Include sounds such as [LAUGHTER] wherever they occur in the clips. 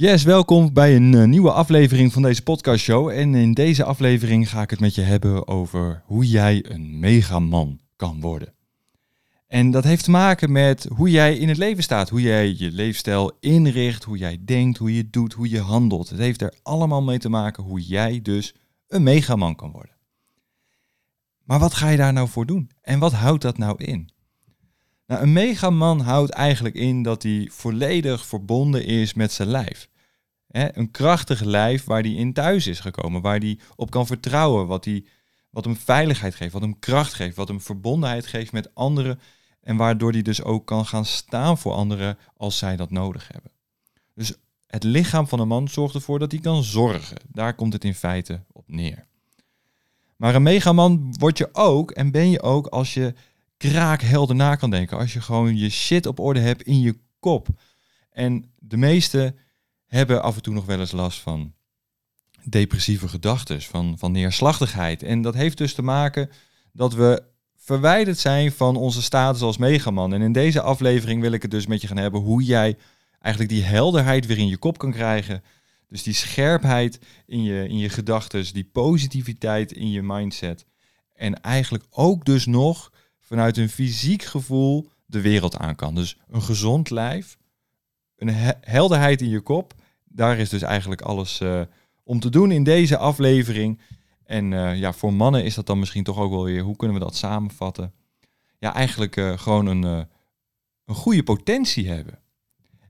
Yes, welkom bij een eh, nieuwe aflevering van deze podcastshow. En in deze aflevering ga ik het met je hebben over hoe jij een megaman kan worden. En dat heeft te maken met hoe jij in het leven staat, hoe jij je leefstijl inricht, hoe jij denkt, hoe je doet, hoe je handelt. Het heeft er allemaal mee te maken hoe jij dus een megaman kan worden. Maar wat ga je daar nou voor doen? En wat houdt dat nou in? Nou, een megaman houdt eigenlijk in dat hij volledig verbonden is met zijn lijf. een krachtig lijf waar hij in thuis is gekomen, waar hij op kan vertrouwen, wat, hij, wat hem veiligheid geeft, wat hem kracht geeft, wat hem verbondenheid geeft met anderen en waardoor hij dus ook kan gaan staan voor anderen als zij dat nodig hebben. Dus het lichaam van een man zorgt ervoor dat hij kan zorgen. Daar komt het in feite op neer. Maar een megaman word je ook en ben je ook als je kraakhelder na kan denken. Als je gewoon je shit op orde hebt in je kop. En de meesten hebben af en toe nog wel eens last van depressieve gedachten, van, van neerslachtigheid. En dat heeft dus te maken dat we verwijderd zijn van onze status als megaman. En in deze aflevering wil ik het dus met je gaan hebben hoe jij eigenlijk die helderheid weer in je kop kan krijgen. Dus die scherpheid in je, in je gedachten, die positiviteit in je mindset. En eigenlijk ook dus nog vanuit een fysiek gevoel de wereld aan kan. Dus een gezond lijf, een helderheid in je kop. Daar is dus eigenlijk alles uh, om te doen in deze aflevering. En uh, ja, voor mannen is dat dan misschien toch ook wel weer, hoe kunnen we dat samenvatten? Ja, eigenlijk uh, gewoon een, een goede potentie hebben.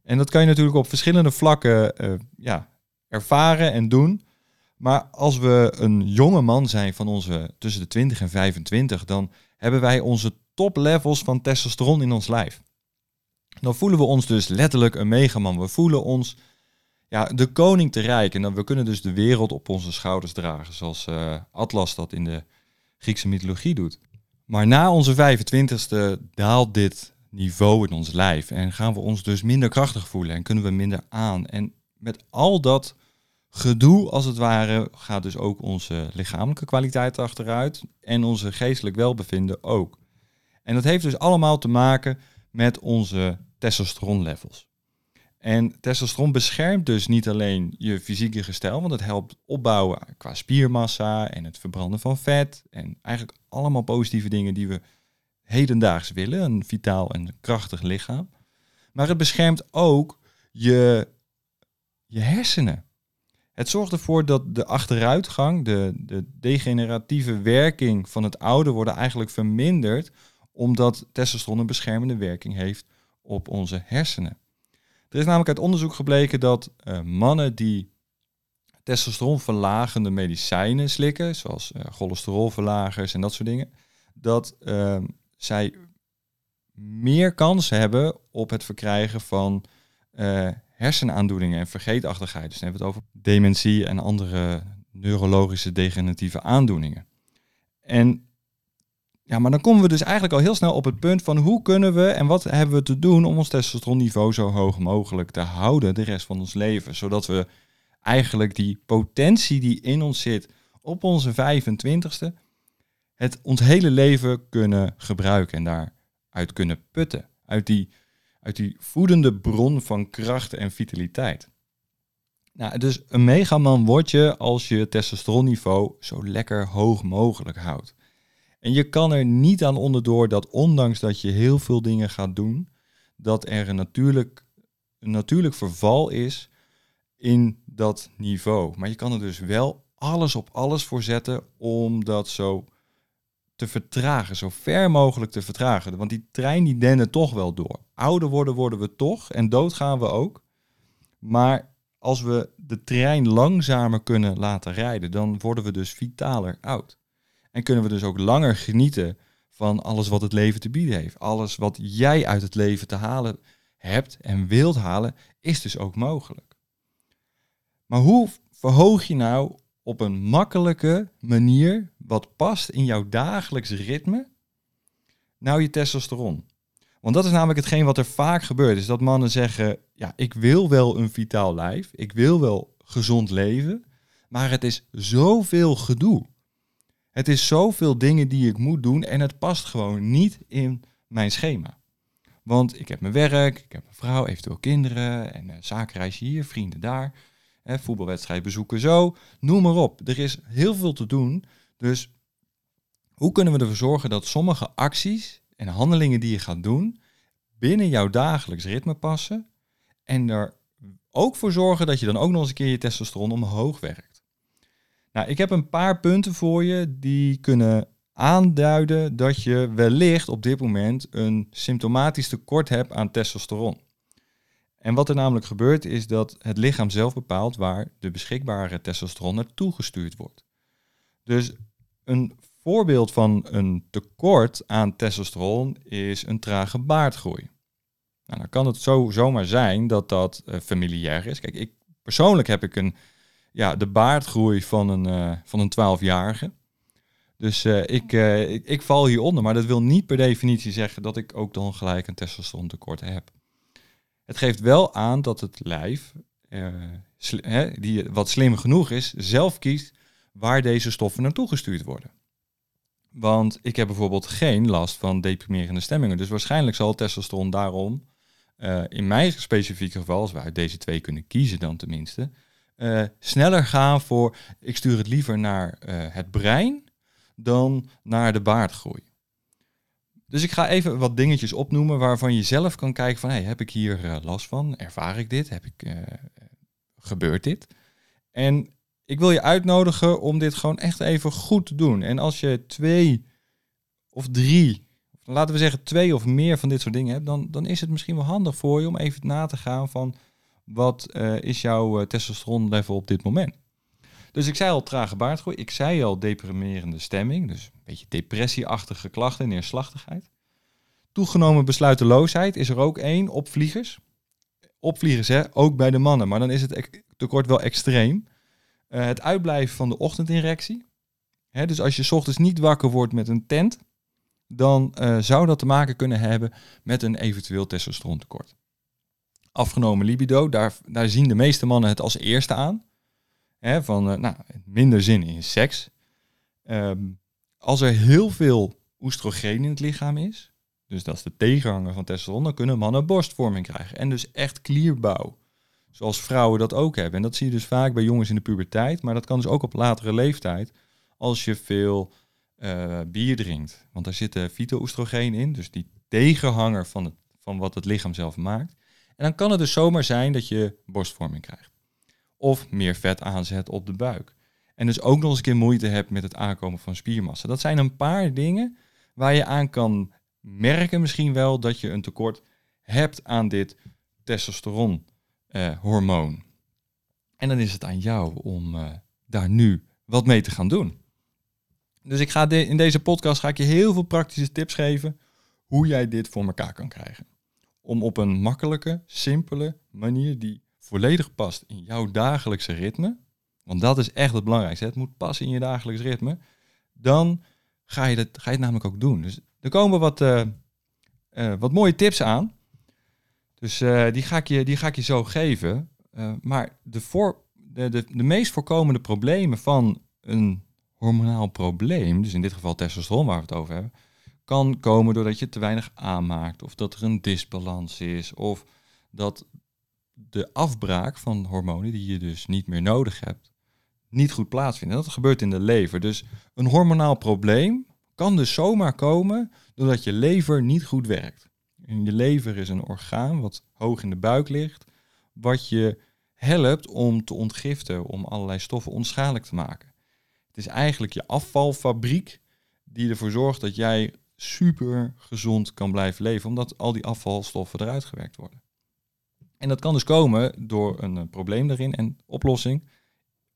En dat kan je natuurlijk op verschillende vlakken ja, ervaren en doen. Maar als we een jonge man zijn van onze tussen de 20 en 25, dan hebben wij onze toplevels van testosteron in ons lijf. Dan voelen we ons dus letterlijk een megaman. We voelen ons ja, de koning te rijk. En dan, we kunnen dus de wereld op onze schouders dragen, zoals uh, Atlas dat in de Griekse mythologie doet. Maar na onze 25ste daalt dit niveau in ons lijf en gaan we ons dus minder krachtig voelen en kunnen we minder aan. En met al dat gedoe, als het ware, gaat dus ook onze lichamelijke kwaliteit achteruit en onze geestelijk welbevinden ook. En dat heeft dus allemaal te maken met onze testosteronlevels. En testosteron beschermt dus niet alleen je fysieke gestel, want het helpt opbouwen qua spiermassa en het verbranden van vet en eigenlijk allemaal positieve dingen die we hedendaags willen, een vitaal en krachtig lichaam. Maar het beschermt ook je, je hersenen. Het zorgt ervoor dat de achteruitgang, de, de degeneratieve werking van het ouder worden eigenlijk verminderd, omdat testosteron een beschermende werking heeft op onze hersenen. Er is namelijk uit onderzoek gebleken dat uh, mannen die testosteronverlagende medicijnen slikken, zoals uh, cholesterolverlagers en dat soort dingen, dat uh, zij meer kans hebben op het verkrijgen van uh, hersenaandoeningen en vergeetachtigheid. Dus dan hebben we het over dementie en andere neurologische degeneratieve aandoeningen. En ja, maar dan komen we dus eigenlijk al heel snel op het punt van hoe kunnen we en wat hebben we te doen om ons testosteronniveau zo hoog mogelijk te houden de rest van ons leven. Zodat we eigenlijk die potentie die in ons zit op onze 25ste, het ons hele leven kunnen gebruiken en daaruit kunnen putten. Uit die, uit die voedende bron van kracht en vitaliteit. Nou, dus een megaman word je als je testosteronniveau zo lekker hoog mogelijk houdt. En je kan er niet aan onderdoor dat ondanks dat je heel veel dingen gaat doen, dat er een natuurlijk, een natuurlijk verval is in dat niveau. Maar je kan er dus wel alles op alles voor zetten om dat zo te vertragen, zo ver mogelijk te vertragen. Want die trein die dennen toch wel door. Ouder worden worden we toch en dood gaan we ook. Maar als we de trein langzamer kunnen laten rijden, dan worden we dus vitaler oud. En kunnen we dus ook langer genieten van alles wat het leven te bieden heeft. Alles wat jij uit het leven te halen hebt en wilt halen, is dus ook mogelijk. Maar hoe verhoog je nou op een makkelijke manier, wat past in jouw dagelijks ritme, nou je testosteron? Want dat is namelijk hetgeen wat er vaak gebeurt, is dat mannen zeggen, ja, ik wil wel een vitaal lijf, ik wil wel gezond leven, maar het is zoveel gedoe. Het is zoveel dingen die ik moet doen en het past gewoon niet in mijn schema. Want ik heb mijn werk, ik heb mijn vrouw, eventueel kinderen en uh, zakenreisje hier, vrienden daar, hè, voetbalwedstrijd bezoeken zo, noem maar op. Er is heel veel te doen. Dus hoe kunnen we ervoor zorgen dat sommige acties en handelingen die je gaat doen binnen jouw dagelijks ritme passen en er ook voor zorgen dat je dan ook nog eens een keer je testosteron omhoog werkt? Nou, ik heb een paar punten voor je die kunnen aanduiden dat je wellicht op dit moment een symptomatisch tekort hebt aan testosteron. En wat er namelijk gebeurt is dat het lichaam zelf bepaalt waar de beschikbare testosteron naartoe gestuurd wordt. Dus een voorbeeld van een tekort aan testosteron is een trage baardgroei. Nou, dan kan het zo zomaar zijn dat dat uh, familiair is. Kijk, ik, persoonlijk heb ik een, ja, de baardgroei van een, uh, van een 12-jarige. Dus uh, ik, ik, ik, val hieronder, maar dat wil niet per definitie zeggen dat ik ook dan gelijk een testosteron tekort heb. Het geeft wel aan dat het lijf, hè, die wat slim genoeg is, zelf kiest waar deze stoffen naartoe gestuurd worden. Want ik heb bijvoorbeeld geen last van deprimerende stemmingen. Dus waarschijnlijk zal testosteron daarom, uh, in mijn specifieke geval, als we uit deze twee kunnen kiezen dan tenminste, uh, sneller gaan voor ik stuur het liever naar uh, het brein dan naar de baardgroei. Dus ik ga even wat dingetjes opnoemen waarvan je zelf kan kijken van hey, heb ik hier last van? Ervaar ik dit? Heb ik, gebeurt dit? En ik wil je uitnodigen om dit gewoon echt even goed te doen. En als je twee of drie, laten we zeggen twee of meer van dit soort dingen hebt, dan, dan is het misschien wel handig voor je om even na te gaan van wat uh, is jouw uh, testosteron level op dit moment. Dus ik zei al trage baardgroei, ik zei al deprimerende stemming, dus een beetje depressieachtige klachten en neerslachtigheid. Toegenomen besluiteloosheid is er ook één, opvliegers. Opvliegers, hè, ook bij de mannen, maar dan is het tekort wel extreem. Uh, het uitblijven van de ochtendinrectie. Hè, dus als je ochtends niet wakker wordt met een tent, dan uh, zou dat te maken kunnen hebben met een eventueel testosterontekort. Afgenomen libido, daar, daar zien de meeste mannen het als eerste aan. Hè, van uh, nou, minder zin in seks. Um, als er heel veel oestrogeen in het lichaam is, dus dat is de tegenhanger van testosteron, dan kunnen mannen borstvorming krijgen. En dus echt klierbouw. Zoals vrouwen dat ook hebben. En dat zie je dus vaak bij jongens in de puberteit, maar dat kan dus ook op latere leeftijd als je veel uh, bier drinkt. Want daar zit fyto-oestrogeen in, dus die tegenhanger van, het, van wat het lichaam zelf maakt. En dan kan het dus zomaar zijn dat je borstvorming krijgt. Of meer vet aanzet op de buik. En dus ook nog eens een keer moeite hebt met het aankomen van spiermassa. Dat zijn een paar dingen waar je aan kan merken misschien wel dat je een tekort hebt aan dit testosteron uh, hormoon. En dan is het aan jou om uh, daar nu wat mee te gaan doen. Dus ik ga in deze podcast ga ik je heel veel praktische tips geven hoe jij dit voor elkaar kan krijgen. Om op een makkelijke, simpele manier die volledig past in jouw dagelijkse ritme, want dat is echt het belangrijkste. Het moet passen in je dagelijks ritme. Dan ga je, dat, ga je het namelijk ook doen. Dus er komen wat, uh, wat mooie tips aan. Dus uh, die, ga ik je, die ga ik je zo geven. Uh, maar de, voor, de, de, de meest voorkomende problemen van een hormonaal probleem, dus in dit geval testosteron waar we het over hebben, kan komen doordat je te weinig aanmaakt, of dat er een disbalans is, of dat de afbraak van hormonen die je dus niet meer nodig hebt, niet goed plaatsvindt. dat gebeurt in de lever. Dus een hormonaal probleem kan dus zomaar komen doordat je lever niet goed werkt. En je lever is een orgaan wat hoog in de buik ligt, wat je helpt om te ontgiften, om allerlei stoffen onschadelijk te maken. Het is eigenlijk je afvalfabriek die ervoor zorgt dat jij super gezond kan blijven leven, omdat al die afvalstoffen eruit gewerkt worden. En dat kan dus komen door een, eh, probleem daarin en oplossing,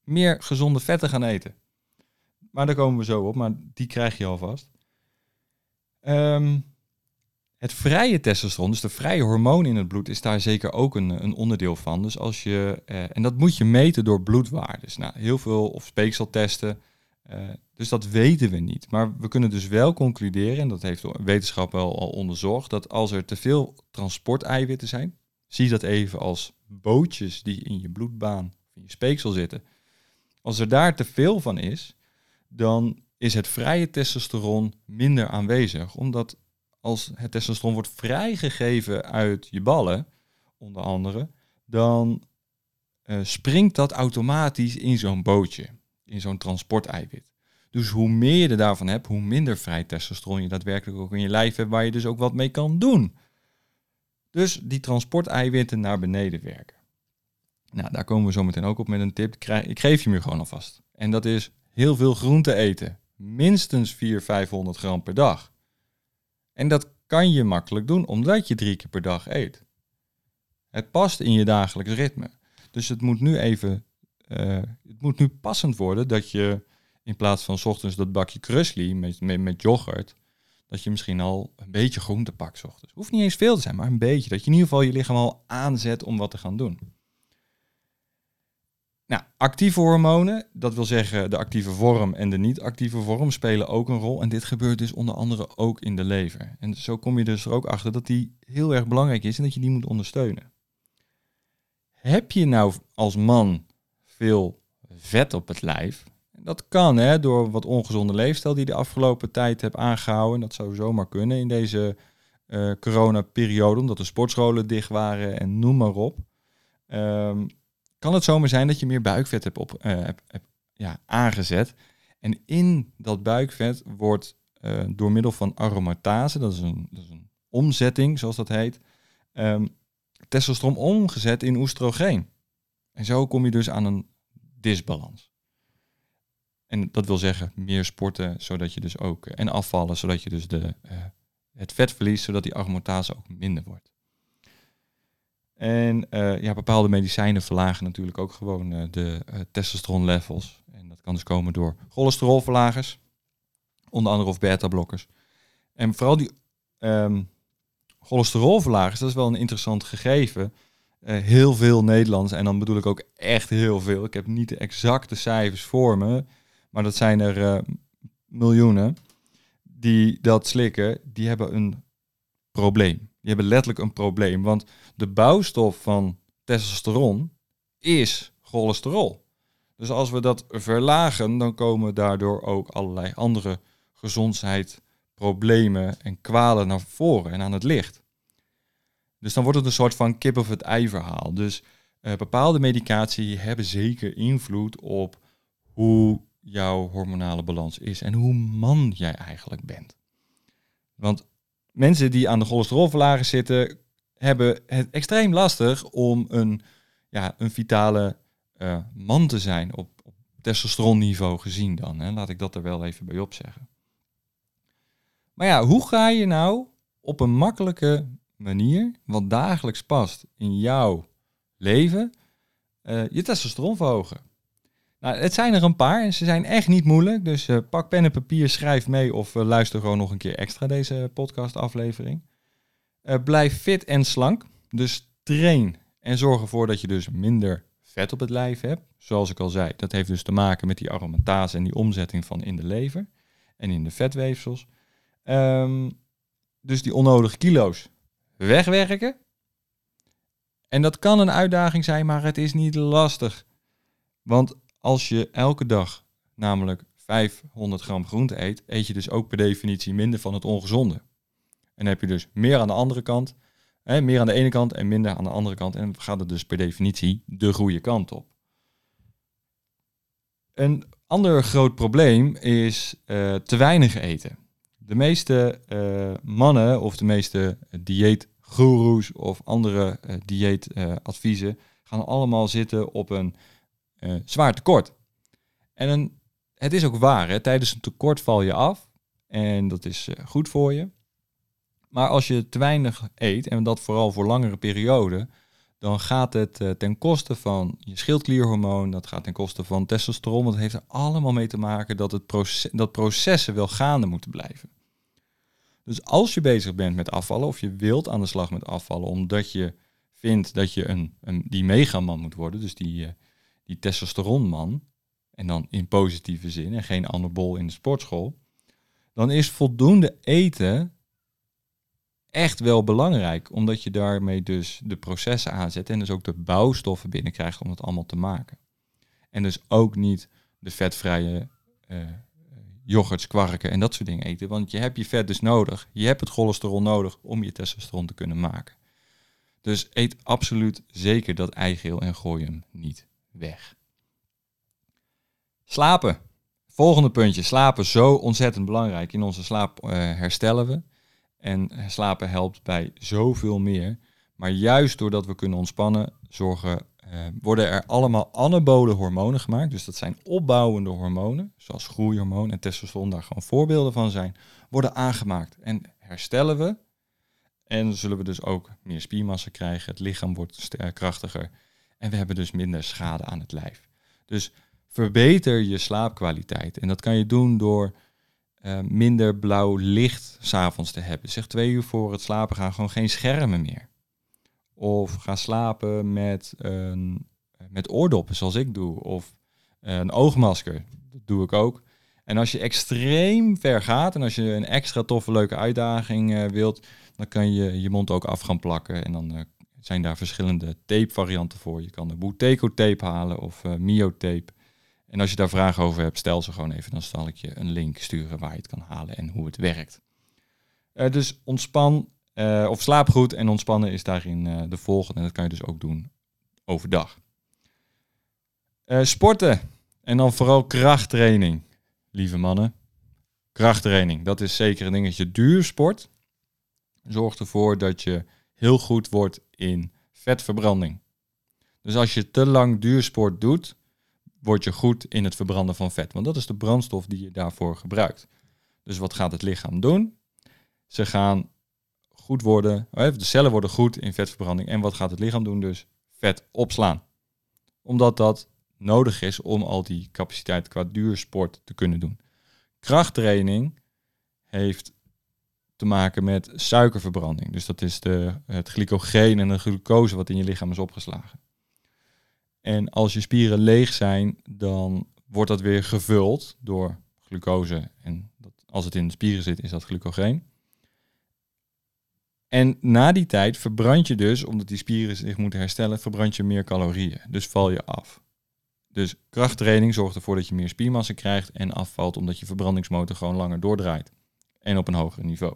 meer gezonde vetten gaan eten. Maar daar komen we zo op, maar die krijg je alvast. Um, het vrije testosteron, dus de vrije hormoon in het bloed, is daar zeker ook een, een onderdeel van. Dus als je, eh, en dat moet je meten door bloedwaardes. Nou, heel veel of speekseltesten. Uh, dus dat weten we niet. Maar we kunnen dus wel concluderen, en dat heeft wetenschap wel al onderzocht, dat als er te veel transporteiwitten zijn, zie dat even als bootjes die in je bloedbaan, in je speeksel zitten. Als er daar te veel van is, dan is het vrije testosteron minder aanwezig, omdat als het testosteron wordt vrijgegeven uit je ballen, onder andere, dan uh, springt dat automatisch in zo'n bootje, in zo'n transporteiwit. Dus hoe meer je er daarvan hebt, hoe minder vrij testosteron je daadwerkelijk ook in je lijf hebt, waar je dus ook wat mee kan doen. Dus die transporteiwitten naar beneden werken. Nou, daar komen we zo meteen ook op met een tip. Ik geef je hem gewoon alvast. En dat is heel veel groente eten. Minstens 400, 500 gram per dag. En dat kan je makkelijk doen, omdat je drie keer per dag eet. Het past in je dagelijks ritme. Dus het moet nu even, uh, het moet nu passend worden dat je in plaats van ochtends dat bakje krusli met, met, met yoghurt, dat je misschien al een beetje groente pakt ochtends. Hoeft niet eens veel te zijn, maar een beetje. Dat je in ieder geval je lichaam al aanzet om wat te gaan doen. Nou, actieve hormonen, dat wil zeggen de actieve vorm en de niet-actieve vorm, spelen ook een rol. En dit gebeurt dus onder andere ook in de lever. En zo kom je dus er ook achter dat die heel erg belangrijk is en dat je die moet ondersteunen. Heb je nou als man veel vet op het lijf? Dat kan hè, door wat ongezonde leefstijl die je de afgelopen tijd hebt aangehouden. Dat zou zomaar kunnen in deze uh, coronaperiode, omdat de sportscholen dicht waren en noem maar op. Um, kan het zomaar zijn dat je meer buikvet hebt, op, uh, ja, aangezet. En in dat buikvet wordt uh, door middel van aromatase, dat is een, dat is een omzetting zoals dat heet, um, testosteron omgezet in oestrogeen. En zo kom je dus aan een disbalans. En dat wil zeggen meer sporten, zodat je dus ook, en afvallen, zodat je dus de, het vet verliest, zodat die aromatase ook minder wordt. En uh, ja, bepaalde medicijnen verlagen natuurlijk ook gewoon uh, de uh, testosteron levels. En dat kan dus komen door cholesterolverlagers, onder andere of beta-blokkers. En vooral die um, cholesterolverlagers, dat is wel een interessant gegeven. heel veel Nederlands, en dan bedoel ik ook echt heel veel. Ik heb niet de exacte cijfers voor me, maar dat zijn er miljoenen die dat slikken. Die hebben een probleem. Die hebben letterlijk een probleem. Want de bouwstof van testosteron is cholesterol. Dus als we dat verlagen, dan komen daardoor ook allerlei andere gezondheidsproblemen en kwalen naar voren en aan het licht. Dus dan wordt het een soort van kip of het ei verhaal. Dus uh, bepaalde medicatie hebben zeker invloed op hoe jouw hormonale balans is en hoe man jij eigenlijk bent. Want mensen die aan de cholesterolverlager zitten, hebben het extreem lastig om een, ja, een vitale uh, man te zijn op, op testosteronniveau gezien dan. Hè. Laat ik dat er wel even bij opzeggen. Maar ja, hoe ga je nou op een makkelijke manier, wat dagelijks past in jouw leven, uh, je testosteron verhogen? Nou, het zijn er een paar en ze zijn echt niet moeilijk. Dus uh, pak pen en papier, schrijf mee of uh, luister gewoon nog een keer extra deze podcastaflevering. Uh, blijf fit en slank. Dus train en zorg ervoor dat je dus minder vet op het lijf hebt. Zoals ik al zei, dat heeft dus te maken met die aromatase en die omzetting van in de lever en in de vetweefsels. Um, dus die onnodige kilo's wegwerken. En dat kan een uitdaging zijn, maar het is niet lastig. Want als je elke dag namelijk 500 gram groente eet, eet je dus ook per definitie minder van het ongezonde. En heb je dus meer aan de andere kant, hè, meer aan de ene kant en minder aan de andere kant. En gaat het dus per definitie de goede kant op. Een ander groot probleem is uh, te weinig eten. De meeste uh, mannen of de meeste dieetgoeroes of andere uh, dieetadviezen gaan allemaal zitten op een uh, zwaar tekort. En een, het is ook waar, hè? tijdens een tekort val je af en dat is uh, goed voor je. Maar als je te weinig eet, en dat vooral voor langere perioden, dan gaat het uh, ten koste van je schildklierhormoon, dat gaat ten koste van testosteron, want het heeft er allemaal mee te maken dat, het proces, dat processen wel gaande moeten blijven. Dus als je bezig bent met afvallen, of je wilt aan de slag met afvallen, omdat je vindt dat je een, een die megaman moet worden, dus die, die testosteronman, en dan in positieve zin en geen anabol in de sportschool, dan is voldoende eten echt wel belangrijk, omdat je daarmee dus de processen aanzet en dus ook de bouwstoffen binnenkrijgt om het allemaal te maken. En dus ook niet de vetvrije uh, yoghurts, kwarken en dat soort dingen eten. Want je hebt je vet dus nodig. Je hebt het cholesterol nodig om je testosteron te kunnen maken. Dus eet absoluut zeker dat eigeel en gooi hem niet weg. Slapen. Volgende puntje. Slapen zo ontzettend belangrijk. In onze slaap uh, herstellen we. En slapen helpt bij zoveel meer. Maar juist doordat we kunnen ontspannen, zorgen, uh, worden er allemaal anabole hormonen gemaakt. Dus dat zijn opbouwende hormonen, zoals groeihormoon en testosteron daar gewoon voorbeelden van zijn, worden aangemaakt. En herstellen we. En zullen we dus ook meer spiermassa krijgen. Het lichaam wordt krachtiger. En we hebben dus minder schade aan het lijf. Dus verbeter je slaapkwaliteit. En dat kan je doen door uh, minder blauw licht s'avonds te hebben. Zeg twee uur voor het slapen gaan gewoon geen schermen meer. Of ga slapen met, een, met oordoppen, zoals ik doe. Of een oogmasker, dat doe ik ook. En als je extreem ver gaat en als je een extra toffe, leuke uitdaging uh, wilt, dan kan je je mond ook af gaan plakken. En dan uh, zijn daar verschillende tape varianten voor. Je kan de Buteco tape halen of uh, Mio tape. En als je daar vragen over hebt, stel ze gewoon even. Dan zal ik je een link sturen waar je het kan halen en hoe het werkt. Uh, dus ontspan uh, of slaap goed en ontspannen is daarin de volgende. En dat kan je dus ook doen overdag. sporten en dan vooral krachttraining, lieve mannen. Krachttraining, dat is zeker een dingetje. Duursport zorgt ervoor dat je heel goed wordt in vetverbranding. Dus als je te lang duursport doet, word je goed in het verbranden van vet. Want dat is de brandstof die je daarvoor gebruikt. Dus wat gaat het lichaam doen? Ze gaan goed worden, de cellen worden goed in vetverbranding. En wat gaat het lichaam doen? Dus vet opslaan. Omdat dat nodig is om al die capaciteit qua duursport te kunnen doen. Krachttraining heeft te maken met suikerverbranding. Dus dat is de, het glycogeen en de glucose wat in je lichaam is opgeslagen. En als je spieren leeg zijn, dan wordt dat weer gevuld door glucose. En dat, als het in de spieren zit, is dat glucogeen. En na die tijd verbrand je dus, omdat die spieren zich moeten herstellen, verbrand je meer calorieën. Dus val je af. Dus krachttraining zorgt ervoor dat je meer spiermassa krijgt en afvalt omdat je verbrandingsmotor gewoon langer doordraait. En op een hoger niveau.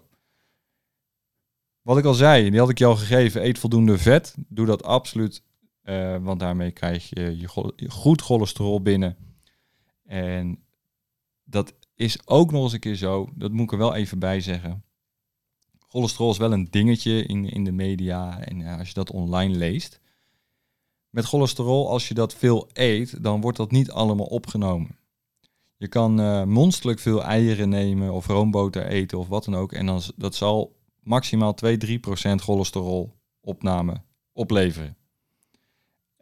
Wat ik al zei, die had ik je al gegeven, eet voldoende vet. Doe dat absoluut uh, want daarmee krijg je, je goed cholesterol binnen. En dat is ook nog eens een keer zo, dat moet ik er wel even bij zeggen. Cholesterol is wel een dingetje in, in de media en uh, als je dat online leest. Met cholesterol, als je dat veel eet, dan wordt dat niet allemaal opgenomen. Je kan uh, monsterlijk veel eieren nemen of roomboter eten of wat dan ook. En dan, dat zal maximaal 2-3% cholesterol opname opleveren.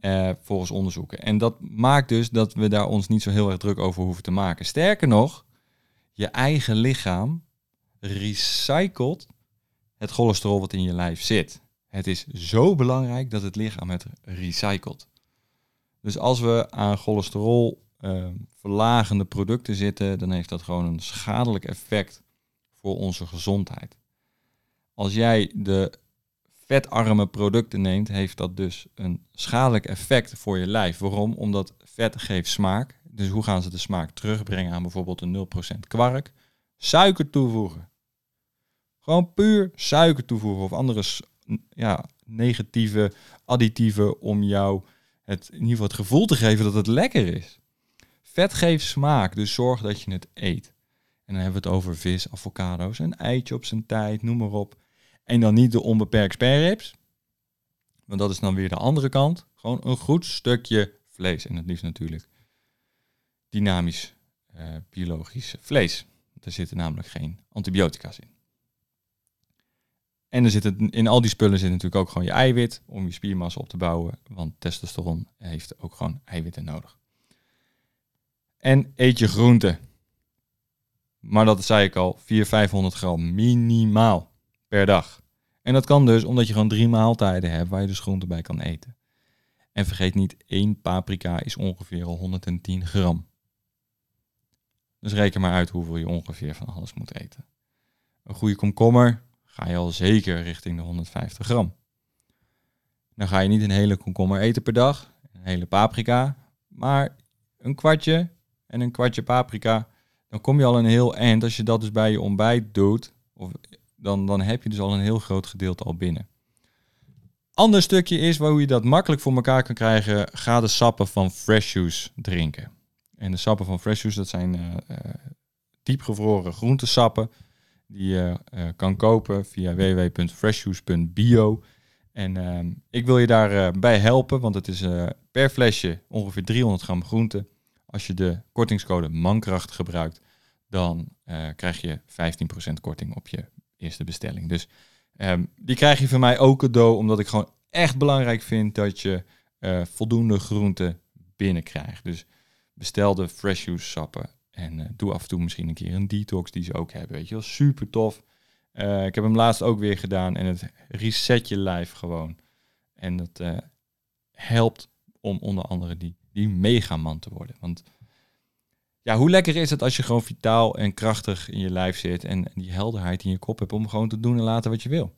Uh, volgens onderzoeken. En dat maakt dus dat we daar ons niet zo heel erg druk over hoeven te maken. Sterker nog, je eigen lichaam recycelt het cholesterol wat in je lijf zit. Het is zo belangrijk dat het lichaam het recycelt. Dus als we aan cholesterol uh, verlagende producten zitten, dan heeft dat gewoon een schadelijk effect voor onze gezondheid. Als jij de vetarme producten neemt, heeft dat dus een schadelijk effect voor je lijf. Waarom? Omdat vet geeft smaak. Dus hoe gaan ze de smaak terugbrengen aan bijvoorbeeld een 0% kwark? Suiker toevoegen. Gewoon puur suiker toevoegen of andere ja, negatieve additieven om jou het, in ieder geval het gevoel te geven dat het lekker is. Vet geeft smaak, dus zorg dat je het eet. En dan hebben we het over vis, avocado's, een eitje op zijn tijd, noem maar op. En dan niet de onbeperkt sperrips. Want dat is dan weer de andere kant. Gewoon een goed stukje vlees. En het liefst natuurlijk dynamisch uh, biologisch vlees. Er zitten namelijk geen antibiotica's in. En er zitten, in al die spullen zit natuurlijk ook gewoon je eiwit om je spiermassa op te bouwen. Want testosteron heeft ook gewoon eiwitten nodig. En eet je groenten. Maar dat zei ik al, 400, 500 gram minimaal per dag. En dat kan dus omdat je gewoon drie maaltijden hebt waar je dus groenten bij kan eten. En vergeet niet, één paprika is ongeveer al 110 gram. Dus reken maar uit hoeveel je ongeveer van alles moet eten. Een goede komkommer ga je al zeker richting de 150 gram. Dan ga je niet een hele komkommer eten per dag, een hele paprika, maar een kwartje en een kwartje paprika dan kom je al een heel eind. Als je dat dus bij je ontbijt doet, of, dan, dan heb je dus al een heel groot gedeelte al binnen. Ander stukje is waar je dat makkelijk voor elkaar kan krijgen. Ga de sappen van Fresh Juice drinken. En de sappen van Fresh Juice, dat zijn uh, diepgevroren groentesappen. Die je uh, kan kopen via www.freshjuice.bio. En ehm, ik wil je daarbij bij helpen, want het is per flesje ongeveer 300 gram groente. Als je de kortingscode MANKRACHT gebruikt, dan krijg je 15% korting op je eerste bestelling. Dus um, die krijg je van mij ook cadeau, omdat ik gewoon echt belangrijk vind dat je uh, voldoende groenten binnenkrijgt. Dus bestel de fresh juice sappen en uh, doe af en toe misschien een keer een detox die ze ook hebben. Weet je wel, super tof. Uh, ik heb hem laatst ook weer gedaan en het reset je lijf gewoon. En dat helpt om onder andere die, die megaman te worden. Want ja, hoe lekker is het als je gewoon vitaal en krachtig in je lijf zit en die helderheid in je kop hebt om gewoon te doen en laten wat je wil.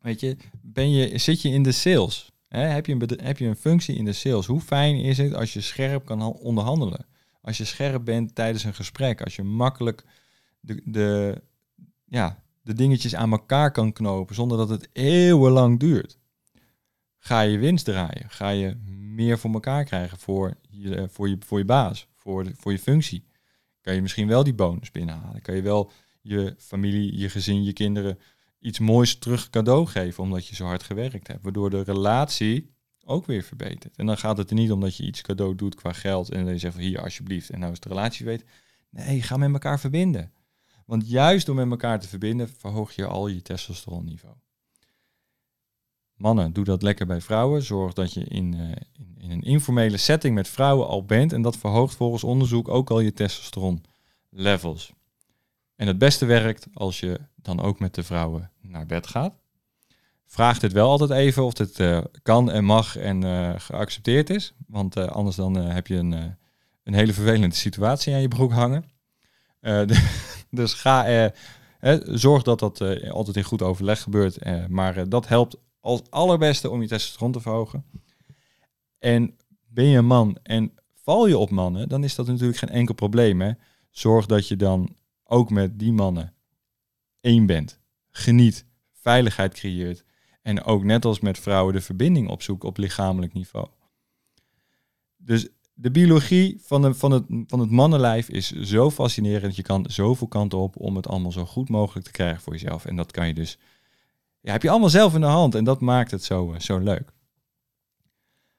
Weet je, ben je, zit je in de sales? Hè? Heb, je een heb je een functie in de sales? Hoe fijn is het als je scherp kan onderhandelen? Als je scherp bent tijdens een gesprek, als je makkelijk de, de, ja, de dingetjes aan elkaar kan knopen zonder dat het eeuwenlang duurt. Ga je winst draaien? Ga je meer voor elkaar krijgen voor je, voor je, voor je baas? Voor, voor je functie. Kan je misschien wel die bonus binnenhalen. Kan je wel je familie, je gezin, je kinderen iets moois terug cadeau geven omdat je zo hard gewerkt hebt. Waardoor de relatie ook weer verbetert. En dan gaat het er niet om dat je iets cadeau doet qua geld en dan je zegt van hier alsjeblieft en nou is de relatie weet. Nee, ga met elkaar verbinden. Want juist door met elkaar te verbinden verhoog je al je testosteronniveau. Mannen, doe dat lekker bij vrouwen. Zorg dat je in, uh, in, in, een informele setting met vrouwen al bent. En dat verhoogt volgens onderzoek ook al je testosteron levels. En het beste werkt als je dan ook met de vrouwen naar bed gaat. Vraag dit wel altijd even of dit uh, kan en mag en uh, geaccepteerd is. Want anders dan heb je een, een hele vervelende situatie aan je broek hangen. [LAUGHS] dus ga, zorg dat dat altijd in goed overleg gebeurt. maar dat helpt als allerbeste om je testosteron te verhogen. En ben je een man en val je op mannen, dan is dat natuurlijk geen enkel probleem. Hè? Zorg dat je dan ook met die mannen één bent. Geniet, veiligheid creëert. En ook net als met vrouwen de verbinding opzoekt op lichamelijk niveau. Dus de biologie van, de, van, het, van het mannenlijf is zo fascinerend. Je kan zoveel kanten op om het allemaal zo goed mogelijk te krijgen voor jezelf. En dat kan je dus ja, heb je allemaal zelf in de hand en dat maakt het zo, eh, zo leuk.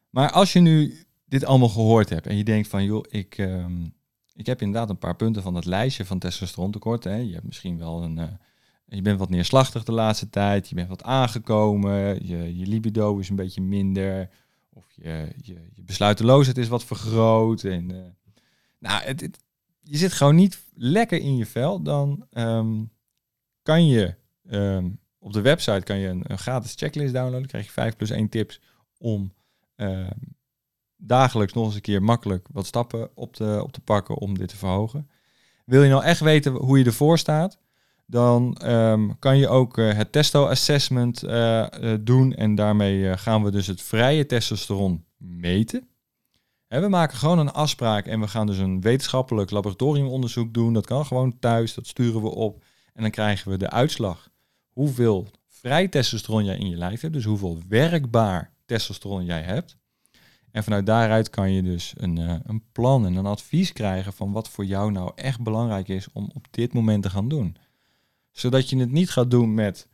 Maar als je nu dit allemaal gehoord hebt en je denkt van, joh, ik, ehm, ik heb inderdaad een paar punten van het lijstje van testosterontekort. Hè. Je hebt misschien wel een, uh, je bent wat neerslachtig de laatste tijd, je bent wat aangekomen, je, je libido is een beetje minder, of je, je, je besluiteloosheid is wat vergroot. En, uh, nou, het, je zit gewoon niet lekker in je vel, dan um, kan je um, op de website kan je een, een gratis checklist downloaden. Dan krijg je 5 plus 1 tips om uh, dagelijks nog eens een keer makkelijk wat stappen op te, op te pakken om dit te verhogen. Wil je nou echt weten hoe je ervoor staat? Dan um, kan je ook uh, het testo assessment uh, doen. En daarmee gaan we dus het vrije testosteron meten. En we maken gewoon een afspraak en we gaan dus een wetenschappelijk laboratoriumonderzoek doen. Dat kan gewoon thuis, dat sturen we op. En dan krijgen we de uitslag hoeveel vrij testosteron jij in je lijf hebt, dus hoeveel werkbaar testosteron jij hebt. En vanuit daaruit kan je dus een, uh, een plan en een advies krijgen van wat voor jou nou echt belangrijk is om op dit moment te gaan doen. Zodat je het niet gaat doen met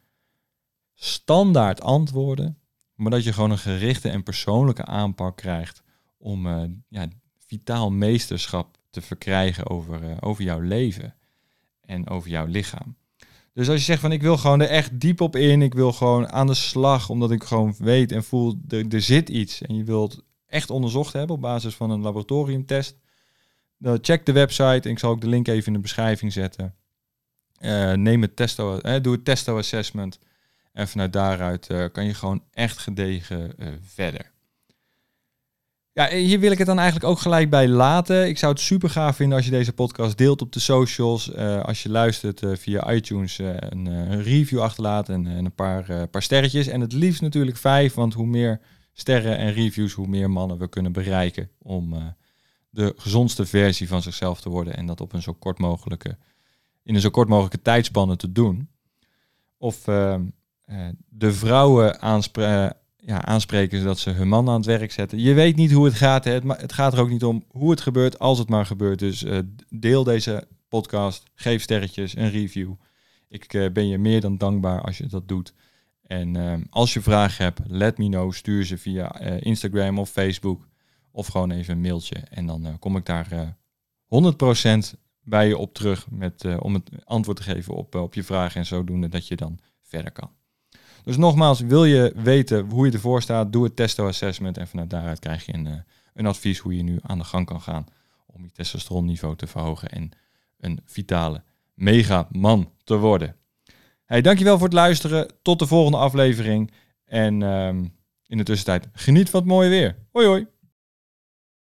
standaard antwoorden, maar dat je gewoon een gerichte en persoonlijke aanpak krijgt om uh, ja, vitaal meesterschap te verkrijgen over, uh, over jouw leven en over jouw lichaam. Dus als je zegt van ik wil gewoon er echt diep op in, ik wil gewoon aan de slag, omdat ik gewoon weet en voel, er, er zit iets. En je wilt echt onderzocht hebben op basis van een laboratoriumtest. Dan check de website, ik zal ook de link even in de beschrijving zetten. Uh, neem het testo, eh, doe het testo assessment. En vanuit daaruit uh, kan je gewoon echt gedegen verder. Ja, hier wil ik het dan eigenlijk ook gelijk bij laten. Ik zou het super gaaf vinden als je deze podcast deelt op de socials. Uh, als je luistert uh, via iTunes uh, een, review achterlaat en, en een paar, paar sterretjes. En het liefst natuurlijk vijf, want hoe meer sterren en reviews, hoe meer mannen we kunnen bereiken om de gezondste versie van zichzelf te worden en dat op een zo kort mogelijke, in een zo kort mogelijke tijdspanne te doen. Of ehm, eh, de vrouwen aanspreken ja, aanspreken zodat ze hun man aan het werk zetten. Je weet niet hoe het gaat. Hè? Het gaat er ook niet om hoe het gebeurt als het maar gebeurt. Dus uh, deel deze podcast, geef sterretjes, een review. Ik uh, ben je meer dan dankbaar als je dat doet. En uh, als je vragen hebt, let me know. Stuur ze via Instagram of Facebook. Of gewoon even een mailtje. En dan kom ik daar 100% bij je op terug met, om het antwoord te geven op, op je vragen. En zodoende dat je dan verder kan. Dus nogmaals, wil je weten hoe je ervoor staat, doe het testo assessment en vanuit daaruit krijg je een, uh, een advies hoe je nu aan de gang kan gaan om je testosteronniveau te verhogen en een vitale mega man te worden. Hey, dankjewel voor het luisteren. Tot de volgende aflevering. En um, in de tussentijd geniet van het mooie weer. Hoi hoi.